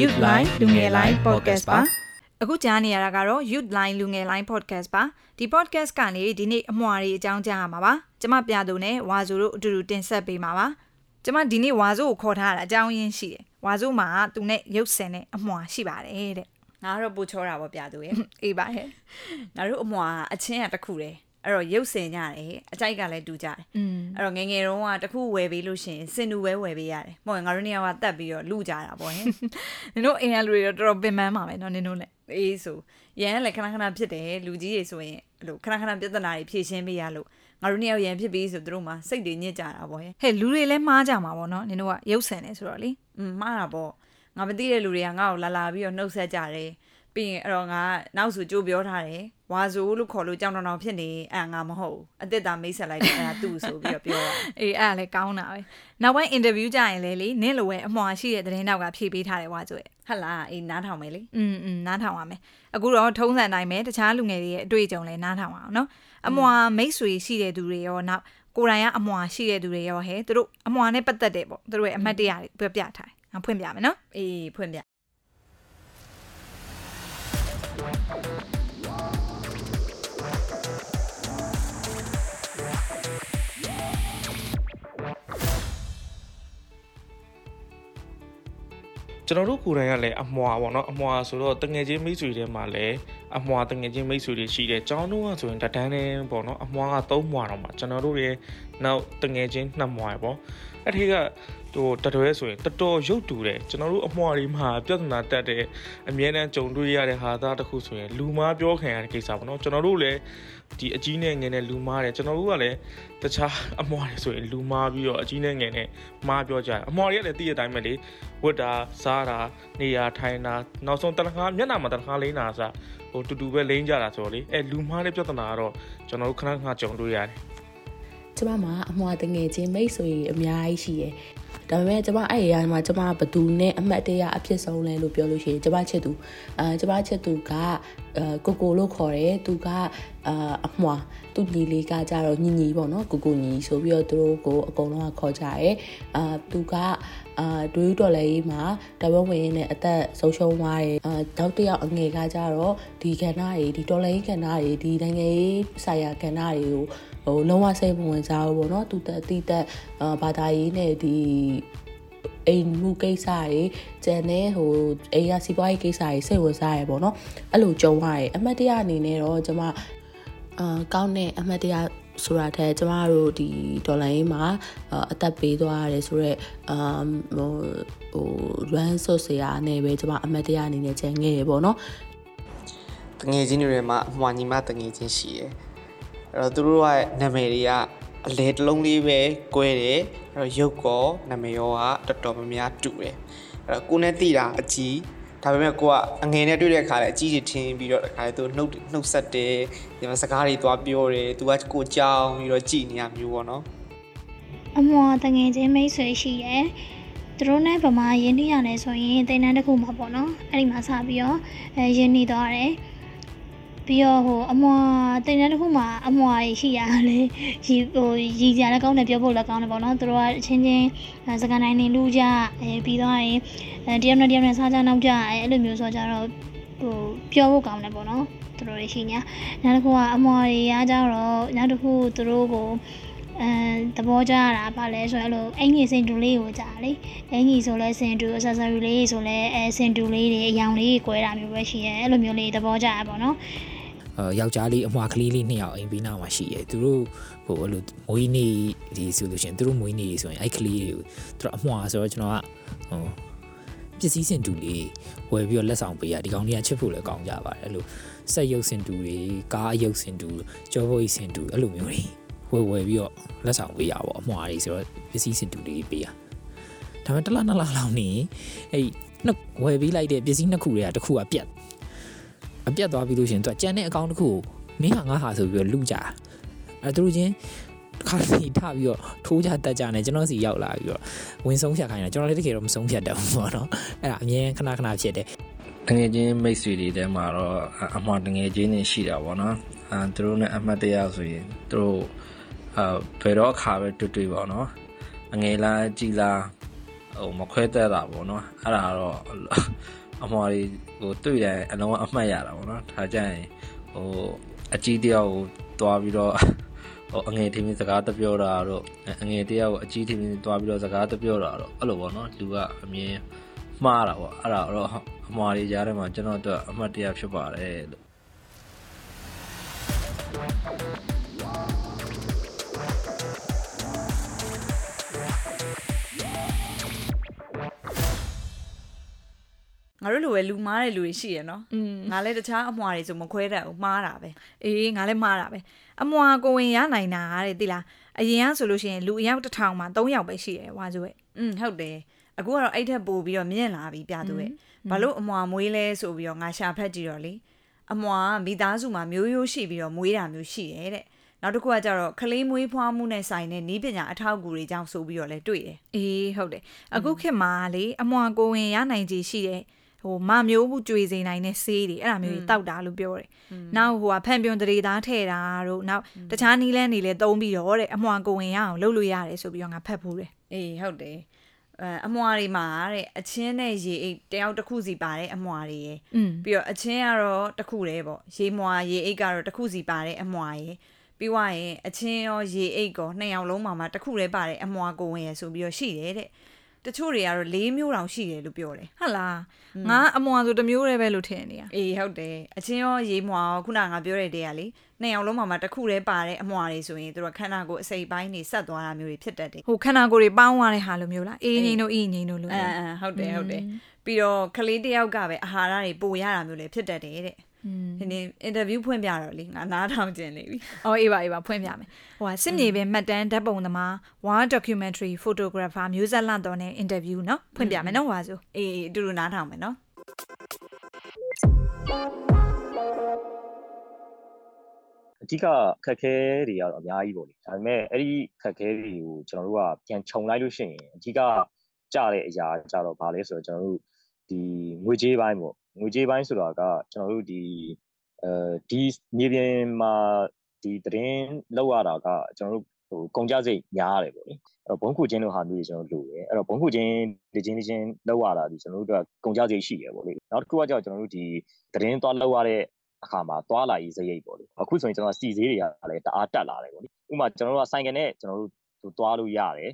Youth Line လူငယ် Line Podcast ပါအခုကြားနေရတာကတော့ Youth Line လူငယ် Line Podcast ပါဒီ podcast ကနေဒီနေ့အမွာတွေအကြောင်းကြားရမှာပါကျမပြသူနဲ့ဝါစုတို့အတူတူတင်ဆက်ပေးမှာပါကျမဒီနေ့ဝါစုကိုခေါ်ထားတာအကြောင်းရင်းရှိတယ်ဝါစုမှာသူနဲ့ရုပ်ဆင်တဲ့အမွာရှိပါတယ်တဲ့ငါတော့ပူချောတာပေါ့ပြသူရဲ့အေးပါဟဲ့ငါတို့အမွာအချင်းကတခုတယ် အဲ့တော့ရုပ်စင်ကြတယ်အကြိုက်ကလည်းတူကြတယ်အဲ့တော့ငငယ်တုန်းကတခုဝယ်ပေးလို့ရှိရင်စင်တူပဲဝယ်ပေးရတယ်မဟုတ်ငါတို့နေရာကတက်ပြီးတော့လူကြတာပေါ့ဟင်နင်တို့အိမ်ကလူတွေတော့တော်တော်ပင်ပန်းပါပဲเนาะနင်တို့လည်းအေးဆိုရန်လည်းခဏခဏဖြစ်တယ်လူကြီးတွေဆိုရင်အဲ့လိုခဏခဏပြဿနာတွေဖြေရှင်းပေးရလို့ငါတို့နေရာရန်ဖြစ်ပြီးဆိုသူတို့မှစိတ်တွေညစ်ကြတာပေါ့ဟဲ့ဟဲ့လူတွေလည်းမှားကြမှာပေါ့เนาะနင်တို့ကရုပ်ဆင်နေဆိုတော့လေอืมမှားတာပေါ့ငါမသိတဲ့လူတွေကငါ့ကိုလာလာပြီးတော့နှုတ်ဆက်ကြတယ် ပြီးရင်အဲ့တော့ငါနောက်ဆိုကြိုးပြောထားတယ်ဝါဆိုလို့ခေါ်လို့ကြောင်တောင်တောင်ဖြစ်နေအဲ့ငါမဟုတ်အစ်စ်သားမိတ်ဆက်လိုက်တယ်အဲ့ဒါသူ့ဆိုပြီးတော့ပြောအေးအဲ့ဒါလည်းကောင်းတာပဲနောက်ပိုင်းအင်တာဗျူးကြရင်လေလေနင့်လိုပဲအမွှာရှိတဲ့သတင်းနောက်ကဖြေပေးထားတယ်ဝါဆိုရဲ့ဟလာအေးနားထောင်မယ်လေอืมอืมနားထောင်ပါမယ်အခုတော့ထုံးစံတိုင်းပဲတခြားလူငယ်တွေရဲ့အတွေ့အကြုံလည်းနားထောင်ပါအောင်နော်အမွှာမိတ်ဆွေရှိတဲ့သူတွေရောနောက်ကိုယ်တိုင်ကအမွှာရှိတဲ့သူတွေရောဟဲ့သူတို့အမွှာနဲ့ပတ်သက်တဲ့ပေါ့သူတို့ရဲ့အမှတ်တရတွေပြပြထားတယ်ဖွင့်ပြမယ်နော်အေးဖွင့်ပြ ကျွန်တော်တို့ကိုယ်တိုင်ကလည်းအမွာပေါ့နော်အမွာဆိုတော့တငယ်ချင်းမိတ်ဆွေတွေမှာလည်းအမွာတငယ်ချင်းမိတ်ဆွေတွေရှိတယ်ကျောင်းတော့ဆိုရင်တတန်းနဲ့ပေါ့နော်အမွာက3မွာတော့မှာကျွန်တော်တို့ရဲ့နောက်တငယ်ချင်း2မွာပေါ့အဲ့ဒီက ဟိုတတွဲဆိုရင်တော်တော်ရုပ်တူတယ်ကျွန်တော်တို့အမွာတွေမှာပြဿနာတက်တယ်အမြဲတမ်းကြုံတွေ့ရတဲ့ဟာသားတစ်ခုဆိုရင်လူမားပြောခံရတဲ့ကိစ္စပေါ့နော်ကျွန်တော်တို့လည်းဒီအကြီးနဲ့ငယ်နဲ့လူမားတယ်ကျွန်တော်တို့ကလည်းတခြားအမွာတွေဆိုရင်လူမားပြီးတော့အကြီးနဲ့ငယ်နဲ့မားပြောကြတယ်အမွာတွေကလည်းသိတဲ့အတိုင်းပဲလေဝတ်တာစားတာနေရာထိုင်တာနောက်ဆုံးတနခါမျက်နှာမှာတနခါလိမ့်တာဆိုဟိုတူတူပဲလိမ့်ကြတာဆိုတော့လေအဲလူမားတဲ့ပြဿနာကတော့ကျွန်တော်တို့ခဏခဏကြုံတွေ့ရတယ် ကျမမှာအမွာတငယ်ချင်းမိတ်ဆွေအများကြီးရှိရယ်ဒါပေမဲ့ကျမအဲ့ဒီအရာမှာကျမဘသူနဲ့အမှတ်တရအဖြစ်ဆုံးလဲလို့ပြောလို့ရှိရင်ကျမချစ်သူအဲကျမချစ်သူကအဲကိုကိုလို့ခေါ်တယ်သူကအာအမွာသူ့ညီလေးကကြတော့ညီညီပေါ့နော်ကိုကိုညီဆိုပြီးတော့သူတို့ကိုအကုန်လုံးကခေါ်ကြရဲအာသူက အာဒွေးတော်လည်းကြီးမှာတဘဝင်ရင်းနဲ့အသက်ဆုံးရှုံးသွားတယ်အာတောက်တယောက်အငယ်ကကြတော့ဒီကဏ္ဍတွေဒီတော်လည်းကဏ္ဍတွေဒီနိုင်ငံရေးဆိုင်ရာကဏ္ဍတွေကိုဟိုလုံးဝစိတ်ဝင်စားဘူးပေါ့နော်သူတက်တိတက်အာဘာသာရေးနဲ့ဒီအိမ်မှုကိစ္စတွေကျန်တဲ့ဟိုအိမ်ရစီးပွားရေးကိစ္စတွေစိတ်ဝင်စားရပေါ့နော်အဲ့လိုကြုံရတယ်အမှတ်တရအနေနဲ့တော့ကျွန်မအာကောင်းတဲ့အမှတ်တရ ဆိုတာထက်ကျမတို့ဒီဒေါ်လာရင်းမှာအသက်ပေးသွားရတယ်ဆိုတော့အမ်ဟိုဟို run ဆွဆရာနဲ့ပဲကျမအမတ်တရားအနေနဲ့ကျန်ခဲ့ရပေါ့နော်တငယ်ချင်းတွေမှာအမွာညီမတငယ်ချင်းရှိတယ်အဲ့တော့သူတို့ရဲ့နာမည်တွေကအလဲတစ်လုံးလေးပဲ꿰တယ်အဲ့တော့ရုပ်ကောနာမည်ရောကတော်တော်များများတူတယ်အဲ့တော့ကိုနဲ့တိတာအကြီး ဒါပေမဲ့ကိုကအငယ်နဲ့တွေ့တဲ့အခါလဲအကြီးကြီးထင်းပြီးတော့တခါလေသူနှုတ်နှုတ်ဆက်တယ်ဒီမှာစကားတွေသွားပြောတယ်သူကကိုကြောင်ပြီးတော့ကြည်နေရမျိုးပေါ့နော်အမွာတငယ်ချင်းမိတ်ဆွေရှိရယ်သူတို့နဲ့ဗမာရင်းနှီးရတယ်ဆိုရင်တိန်တန်းတစ်ခုမှာပေါ့နော်အဲ့ဒီမှာစပြီးတော့အဲရင်းနှီးသွားတယ် ပြီးတော့ဟိုအမွာတင်တဲ့တစ်ခုမှာအမွာရှိရလေရီဟိုရီကြလည်းကောင်းတယ်ပြောဖို့လည်းကောင်းတယ်ပေါ့နော်သူတို့ကအချင်းချင်းစကန်တိုင်းနေလူကြအဲပြီးတော့ရင်အဲတယောက်နဲ့တယောက်နဲ့စားကြနောက်ကြအဲအဲ့လိုမျိုးဆိုကြတော့ဟိုပြောဖို့ကောင်းတယ်ပေါ့နော်သူတို့တွေရှိညာနောက်တစ်ခုကအမွာတွေအားကြတော့နောက်တစ်ခုသူတို့ကိုအဲသဘောကျရတာပါလဲဆိုရင်အဲ့လိုအင်ကြီးစင်တူလေးကိုကြာလေအင်ကြီးဆိုလဲစင်တူ accessory လေးဆိုလဲအဲစင်တူလေးတွေအယောင်လေးကိုကွဲတာမျိုးပဲရှိရဲအဲ့လိုမျိုးလေးသဘောကျရပါတော့ ယောက်ျားလေးအမွာကလေးလေးနှစ်ယောက်အိမ်ပြီးနောက်မှာရှိရဲသူတို့ဟိုအဲ့လိုမွေးနေ့ဒီဆိုလို့ရှိရင်သူတို့မွေးနေ့ဆိုရင်အဲ့ကလေးတွေကိုသူတို့အမွာဆိုတော့ကျွန်တော်ကဟိုပစ္စည်းစင်တူလေးဝယ်ပြီးတော့လက်ဆောင်ပေးရဒီကောင်လေးကချစ်ဖို့လည်းကောင်းကြပါတယ်အဲ့လိုစက်ရုပ်စင်တူတွေကားရုပ်စင်တူကြောဘိုးစင်တူအဲ့လိုမျိုးတွေဝယ်ဝယ်ပြီးတော့လက်ဆောင်ပေးရပါအမွာတွေဆိုတော့ပစ္စည်းစင်တူလေးပေးရဒါပေမဲ့တစ်လနှစ်လလောက်နေအဲ့နှစ်ဝယ်ပေးလိုက်တဲ့ပစ္စည်းနှစ်ခုတွေကတစ်ခုကပြတ် အပြတ်သွားပြီလို့ရှင်သူကကြံတဲ့အကောင့်တစ်ခုကိုမင်းဟာငါဟာဆိုပြီးတော့လူကြအဲသူတို့ချင်းခါစီထပြီးတော့ထိုးကြတက်ကြနေကျွန်တော်စီရောက်လာပြီးတော့ဝင်ဆုံးဖြတ်ခိုင်းတာကျွန်တော်လည်းတကယ်တော့မဆုံးဖြတ်တော့ဘူးပေါ့နော်အဲ့ဒါအမြဲခဏခဏဖြစ်တယ်တငယ်ချင်းမိတ်ဆွေတွေထဲမှာတော့အမှားတငယ်ချင်းတွေရှိတာပေါ့နော်အဲသူတို့နဲ့အမှတ်တရဆိုရင်သူတို့အာဘယ်တော့အခါပဲတွေ့တွေ့ပေါ့နော်အငယ်လားကြည်လားဟိုမခွဲသက်တာပေါ့နော်အဲ့ဒါတော့ အမွာတွေဟိုတွေ့တယ်အလုံးအမှတ်ရတာပေါ့နော်ဒါကြရင်ဟိုအကြီးတယောက်ကိုတွားပြီးတော့ဟိုအငယ်ထင်းစကားတပြောတာတော့အငယ်တယောက်ကိုအကြီးထင်းတွားပြီးတော့စကားတပြောတာတော့အဲ့လိုပေါ့နော်လူကအမြင်မှားတာပေါ့အဲ့ဒါတော့အမွာတွေကြားထဲမှာကျွန်တော်တို့အမှတ်တရဖြစ်ပါတယ်လို့ ငါတို့လိုပဲလူမားတဲ့လူတွေရှိရနော်ငါလည်းတခြားအမွာတွေဆိုမခွဲတတ်ဘူးမားတာပဲအေးငါလည်းမားတာပဲအမွာကိုဝင်ရနိုင်တာတဲ့သိလားအရင်ကဆိုလို့ရှိရင်လူအယောက်တစ်ထောင်မှာ၃ယောက်ပဲရှိတယ်ဝါဆိုရဲ့อืมဟုတ်တယ်အခုကတော့အဲ့ထက်ပိုပြီးတော့မြင့်လာပြီပြသူရဲ့ဘာလို့အမွာမွေးလဲဆိုပြီးတော့ငါရှာဖက်ကြည့်တော့လေအမွာမိသားစုမှာမျိုးရိုးရှိပြီးတော့မွေးတာမျိုးရှိရဲ့တဲ့နောက်တစ်ခုကကြတော့ခလေးမွေးဖွားမှုနဲ့ဆိုင်တဲ့ဤပညာအထောက်အကူတွေကြောင့်ဆိုပြီးတော့လဲတွေ့တယ်အေးဟုတ်တယ်အခုခေတ်မှာလေအမွာကိုဝင်ရနိုင်ခြေရှိတဲ့ ဟိုမမျိုးမှုကြွေစေနိုင်တဲ့ဆေးတွေအဲ့ဒါမျိုးတွေတောက်တာလို့ပြောတယ်။နောက်ဟိုကဖန်ပြွန်တရေသားထည့်တာတို့နောက်တခြားနီးလန်းတွေလည်းသုံးပြီးတော့တဲ့အမွာကိုဝင်ရအောင်လုပ်လို့ရတယ်ဆိုပြီးတော့ငါဖတ်ဖူးတယ်အေးဟုတ်တယ်အဲအမွာတွေမှာတဲ့အချင်းနဲ့ရေအိတ်တယောက်တစ်ခုစီပါတဲ့အမွာတွေရယ်။อืมပြီးတော့အချင်းကတော့တစ်ခုတည်းပေါ့ရေမွာရေအိတ်ကတော့တစ်ခုစီပါတဲ့အမွာရယ်ပြီးွားရင်အချင်းရောရေအိတ်ကောနှစ်ယောက်လုံးမှာမှတစ်ခုတည်းပါတဲ့အမွာကိုဝင်ရယ်ဆိုပြီးတော့ရှိတယ်တဲ့ တချို့တွေကတော့၄မျိုးတောင်ရှိတယ်လို့ပြောတယ်ဟုတ်လားငါအမွာဆိုတစ်မျိုးတည်းပဲလို့ထင်နေရအေးဟုတ်တယ်အချင်းရောရေမွာရောခုနကငါပြောတဲ့တည်းကလေနှစ်ယောက်လုံးမှာမှတစ်ခုတည်းပါတဲ့အမွာတွေဆိုရင်သူတို့ခန္ဓာကိုယ်အစိပ်ပိုင်းတွေဆက်သွားတာမျိုးတွေဖြစ်တတ်တယ်ဟိုခန္ဓာကိုယ်တွေပေါင်းသွားတဲ့ဟာလိုမျိုးလားအေးငိမ့်တို့အေးငိမ့်တို့လို့အမ်အမ်ဟုတ်တယ်ဟုတ်တယ်ပြီးတော့ကလေးတစ်ယောက်ကပဲအာဟာရတွေပိုရတာမျိုးလည်းဖြစ်တတ်တယ်တဲ့อืม ဒီနေ့အင်တာဗျူးဖွင့်ပြတော့လေငါနားထောင်ကျင်နေပြီ။အော်အေးပါအေးပါဖွင့်ပြမယ်။ဟိုဟာစစ်မြေပြင်မှတ်တမ်းဓာတ်ပုံသမား War Documentary Photographer မျိုးဆက်လန့်တော်နဲ့အင်တာဗျူးနော်ဖွင့်ပြမယ်နော်ဟွာဆို။အေးအတူတူနားထောင်မယ်နော်။အဓိကခက်ခဲတွေကတော့အများကြီးပေါ့လေဒါပေမဲ့အဲ့ဒီခက်ခဲတွေကိုကျွန်တော်တို့ကပြန်ခြုံလိုက်လို့ရှိရင်အဓိကကြတဲ့အရာကြတော့ဗာလဲဆိုတော့ကျွန်တော်တို့ဒီငွေကြေးပိုင်းပေါ့ ငွေကြေးပိုင်းဆိုတာကကျွန်တော်တို့ဒီအဲဒီမြေပြင်မှာဒီသတင်းလောက်ရတာကကျွန်တော်တို့ဟိုကုန်ကြစိတ်များရတယ်ပေါ့လေအဲ့တော့ဘုံခုချင်းတို့ဟာမျိုးတွေကျွန်တော်တို့လိုတယ်အဲ့တော့ဘုံခုချင်းဒီချင်းဒီချင်းလောက်ရတာဒီကျွန်တော်တို့ကကုန်ကြစိတ်ရှိရပေါ့လေနောက်တစ်ခုကကြောင့်ကျွန်တော်တို့ဒီသတင်းသွားလောက်ရတဲ့အခါမှာသွားလာရေးစရိတ်ပေါ့လေအခုဆိုရင်ကျွန်တော်စီဈေးတွေကလည်းတအားတက်လာတယ်ပေါ့လေဥပမာကျွန်တော်တို့ကဆိုင်ကနေကျွန်တော်တို့သွားလို့ရတယ်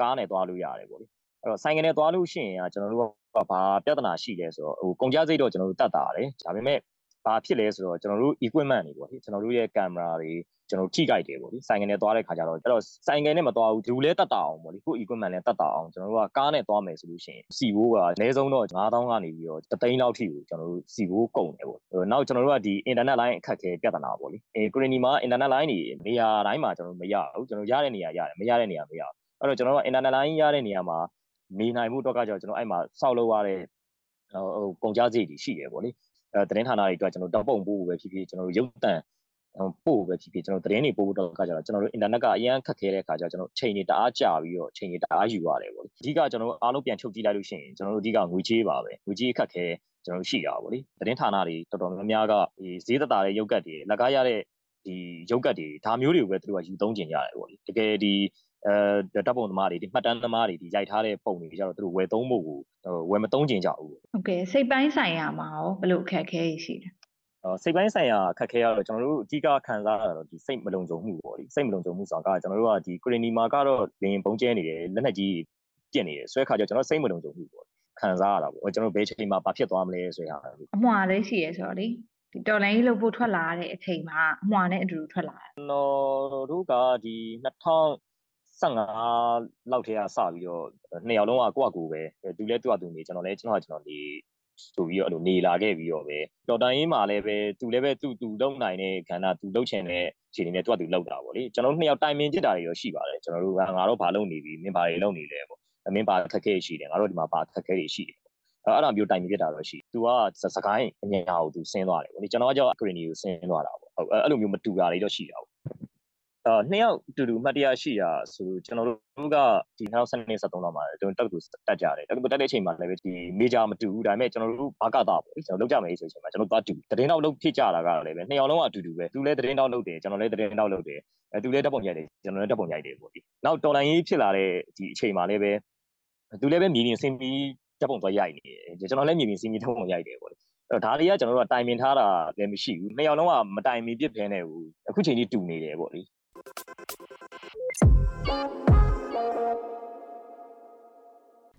ကားနဲ့သွားလို့ရတယ်ပေါ့လေအဲ့တော့ဆိုင်ကနေသွားလို့ရှိရင်ကျွန်တော်တို့က ဘာပြဿနာရှိလဲဆိုတော့ဟိုကုန်ကြစိတ်တော့ကျွန်တော်တို့တက်တာတယ်ဒါပေမဲ့ဘာဖြစ်လဲဆိုတော့ကျွန်တော်တို့ equipment တွေပေါ့လေကျွန်တော်တို့ရဲ့ camera တွေကျွန်တော်ထိကြိုက်တယ်ပေါ့လေဆိုင်ကနေသွားတဲ့ခါကျတော့အဲ့တော့ဆိုင်ကနေမသွားဘူးလူလဲတက်တာအောင်ပေါ့လေကို equipment လဲတက်တာအောင်ကျွန်တော်တို့ကကားနဲ့သွားမယ်ဆိုလို့ရှိရင်စီဘိုးကအနည်းဆုံးတော့9000ကနေပြီးတော့3သိန်းလောက်ထိကိုကျွန်တော်တို့စီဘိုးကုန်တယ်ပေါ့နောက်ကျွန်တော်တို့ကဒီ internet line အခက်ခဲပြဿနာပေါ့လေအဲကိုရီနီမှာ internet line တွေနေရာတိုင်းမှာကျွန်တော်တို့မရဘူးကျွန်တော်ရတဲ့နေရာရတယ်မရတဲ့နေရာမရဘူးအဲ့တော့ကျွန်တော်တို့က internet line ရတဲ့နေရာမှာ နေနိုင်မှုတော့ကကြောင့်ကျွန်တော်အဲ့မှာစောက်လုပ်ရတဲ့ဟိုကုန်ကြစိတ်တွေရှိတယ်ပေါ့လေအဲသတင်းဌာနတွေအတွက်ကျွန်တော်တောက်ပုံပို့ဖို့ပဲဖြစ်ဖြစ်ကျွန်တော်တို့ရုပ်တံပို့ပဲဖြစ်ဖြစ်ကျွန်တော်သတင်းတွေပို့ဖို့တော့ခါကြတော့ကျွန်တော်တို့ internet ကအရင်ခက်ခဲတဲ့ခါကျတော့ကျွန်တော်ချိန်တွေတအားကြာပြီးတော့ချိန်တွေတအားယူရတယ်ပေါ့လေအဓိကကျွန်တော်တို့အားလုံးပြန်ချုပ်ကြည့်လိုက်လို့ရှိရင်ကျွန်တော်တို့အဓိကငွေကြေးပါပဲငွေကြေးအခက်ခဲကျွန်တော်တို့ရှိတာပေါ့လေသတင်းဌာနတွေတော်တော်များများကဒီဈေးသက်သာတဲ့ရုပ်ကတ်တွေလက်ကားရတဲ့ဒီရုပ်ကတ်တွေဒါမျိုးတွေကိုပဲသူတို့ကယူသုံးကျင်ကြရတယ်ပေါ့လေတကယ်ဒီ အဲတပ်ပုံသမားတွေဒီမှတ်တမ်းသမားတွေဒီရိုက်ထားတဲ့ပုံတွေကြတော့သူတို့ဝယ်သုံးဖို့ကိုဝယ်မသုံးကျင်ကြဘူးဟုတ်ကဲ့စိတ်ပိုင်းဆိုင်ရာမှာရောဘယ်လိုအခက်အခဲရှိလဲစိတ်ပိုင်းဆိုင်ရာအခက်ခဲရတော့ကျွန်တော်တို့အဓိကခံစားရတော့ဒီစိတ်မလုံခြုံမှုပေါ့ဒီစိတ်မလုံခြုံမှုဆိုတာကကျွန်တော်တို့ကဒီကရီနီမာကတော့လင်းပုံကျဲနေတယ်လက်နက်ကြီးပြစ်နေတယ်ဆွဲခါကျကျွန်တော်စိတ်မလုံခြုံမှုပေါ့ခံစားရတာပေါ့ကျွန်တော်ဘယ်ချိန်မှာဘာဖြစ်သွားမလဲဆိုရတာအမွာလေးရှိရဲဆိုတော့လေဒီတော်လိုင်းကြီးလို့ပို့ထွက်လာတဲ့အချိန်မှာအမွာနဲ့အတူတူထွက်လာတယ်ကျွန်တော်တို့ကဒီ 2015လောက်ထဲကစပြီးတော့နှစ်ယောက်လုံးကကိုယ့်အကူပဲသူလည်းသူ့အတူနေကျွန်တော်လည်းကျွန်တော်ကကျွန်တော်ဒီဆိုပြီးတော့အဲ့လိုနေလာခဲ့ပြီးတော့ပဲတော်တန်ရေးမှာလည်းပဲသူလည်းပဲသူသူလုံနိုင်တဲ့ခန္ဓာသူလုံချင်တဲ့ခြေနေနဲ့သူကသူလုံတာပေါ့လေကျွန်တော်တို့နှစ်ယောက်တိုင်ပင်ကြစ်တာတွေရောရှိပါတယ်ကျွန်တော်တို့ကငါတို့ဘာလုပ်နေပြီမင်းဘာတွေလုပ်နေလဲပေါ့မင်းဘာခက်ခဲရှိတယ်ငါတို့ဒီမှာဘာခက်ခဲတွေရှိတယ်အဲ့အဲ့လိုမျိုးတိုင်ပင်ကြစ်တာတော့ရှိသူကစကိုင်းအငြင်းအောင်သူဆင်းသွားတယ်ပေါ့လေကျွန်တော်ကကြောက်ဂရင်းနီကိုဆင်းသွားတာပေါ့ဟုတ်အဲ့လိုမျိုးမတူတာတွေတော့ရှိတာပေါ့ အာနှစ်ယောက်တူတူမှတ်တရရှိတာဆိုကျွန်တော်တို့ကဒီ2012 73လောက်မှာကျွန်တော်တက်ကူတက်ကြတယ်တက်ကူတက်တဲ့အချိန်မှာလည်းဒီမေဂျာမတူဘူးဒါပေမဲ့ကျွန်တော်တို့ဘာကတာပေါ့ကျွန်တော်လောက်ကြမယ်ဆိုတဲ့အချိန်မှာကျွန်တော်သွားတူတရင်တော့လုပ်ဖြစ်ကြတာကလည်းပဲနှစ်ယောက်လုံးကအတူတူပဲသူလည်းတရင်တော့လုပ်တယ်ကျွန်တော်လည်းတရင်တော့လုပ်တယ်အဲသူလည်းတက်ပုံရိုက်တယ်ကျွန်တော်လည်းတက်ပုံရိုက်တယ်ပေါ့ဒီနောက်တော်လိုင်းရေးဖြစ်လာတဲ့ဒီအချိန်မှာလည်းပဲသူလည်းပဲမြေပြင်ဆင်းပြီးတပ်ပုံသွားရိုက်နေတယ်ကျွန်တော်လည်းမြေပြင်ဆင်းပြီးတပ်ပုံရိုက်တယ်ပေါ့လေအဲ့တော့ဒါတွေကကျွန်တော်တို့ကတိုင်ပင်ထားတာလည်းမရှိဘူးနှစ်ယောက်လုံးကမတိုင်ပင်ပြစ်ဖဲနေဘူးအခုချိန်ကြီးတူနေတယ်ပေါ့လေ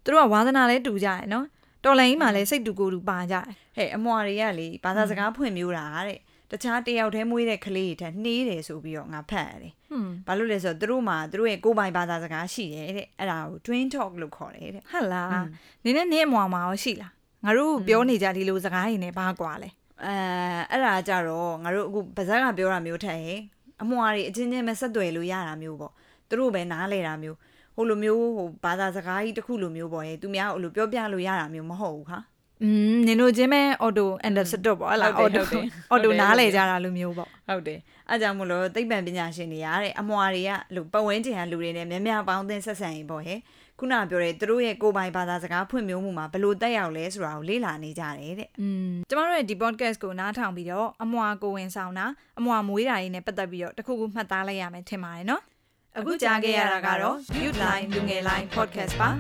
သူတို့ကဝါသနာလဲတူကြတယ်နော်တော်လိုင်းမှာလဲစိတ်တူကိုယ်တူပါကြတယ်ဟဲ့အမွာတွေကလေဘာသာစကားဖွင့်မျိုးတာတဲ့တခြားတယောက်တည်းမွေးတဲ့ကလေးတွေထက်နှေးတယ်ဆိုပြီးတော့ငါဖတ်ရတယ်ဟွန်းဘာလို့လဲဆိုတော့သူတို့မှာသူတို့ရဲ့ကိုယ်ပိုင်ဘာသာစကားရှိတယ်တဲ့အဲ့ဒါကို twin talk လို့ခေါ်တယ်တဲ့ဟာလာอืมနင်းနဲ့နင်းအမွာမှာရောရှိလားငါတို့ပြောနေကြဒီလိုစကားတွေနဲ့ဘာကွာလဲအဲအဲ့ဒါကြတော့ငါတို့အခုဗဇက်ကပြောတာမျိုးထက်ဟဲ့ အမွာတွေအချင်းချင်းပဲဆက်သွယ်လို့ရတာမျိုးပေါ့သူတို့ပဲနားလဲတာမျိုးဟိုလိုမျိုးဟိုဘာသာစကားကြီးတစ်ခုလိုမျိုးပေါ့ဟဲ့သူများဟိုလိုပြောပြလို့ရတာမျိုးမဟုတ်ဘူးခါ อืมနင်တို့ချင်းပဲ auto understood ပေါ့ဟလား ဟုတ်တယ် auto ဟုတ်တယ် auto ဟုတ်တယ် နားလဲကြတာလိုမျိုးပေါ့ ဟုတ်တယ်အဲကြောင့်မလို့သိပ္ပံပညာရှင်တွေရတဲ့အမွာတွေကလို့ပတ်ဝန်းကျင်ကလူတွေနဲ့များများပေါင်းသင်းဆက်ဆံရင်ပေါ့ဟဲ့ခုနကပြောတဲ့သူတို့ရဲ့ကိုယ်ပိုင်ဘာသာစကားဖွင့်မျိုးမှုမှာဘယ်လို့တက်ရောက်လဲဆိုတာကိုလေ့လာနေကြတယ်တဲ့ อืมကျမတို့ရဲ့ဒီ podcast ကိုနားထောင်ပြီးတော့အမွာကိုဝင်ဆောင်တာအမွာမွေးတာတွေနဲ့ပတ်သက်ပြီးတော့တခုခုမှတ်သားလိုက်ရမယ်ထင်ပါတယ်နော်အခုကြားခဲ့ရတာကတော့ Youth Line လူငယ် Line podcast ပါ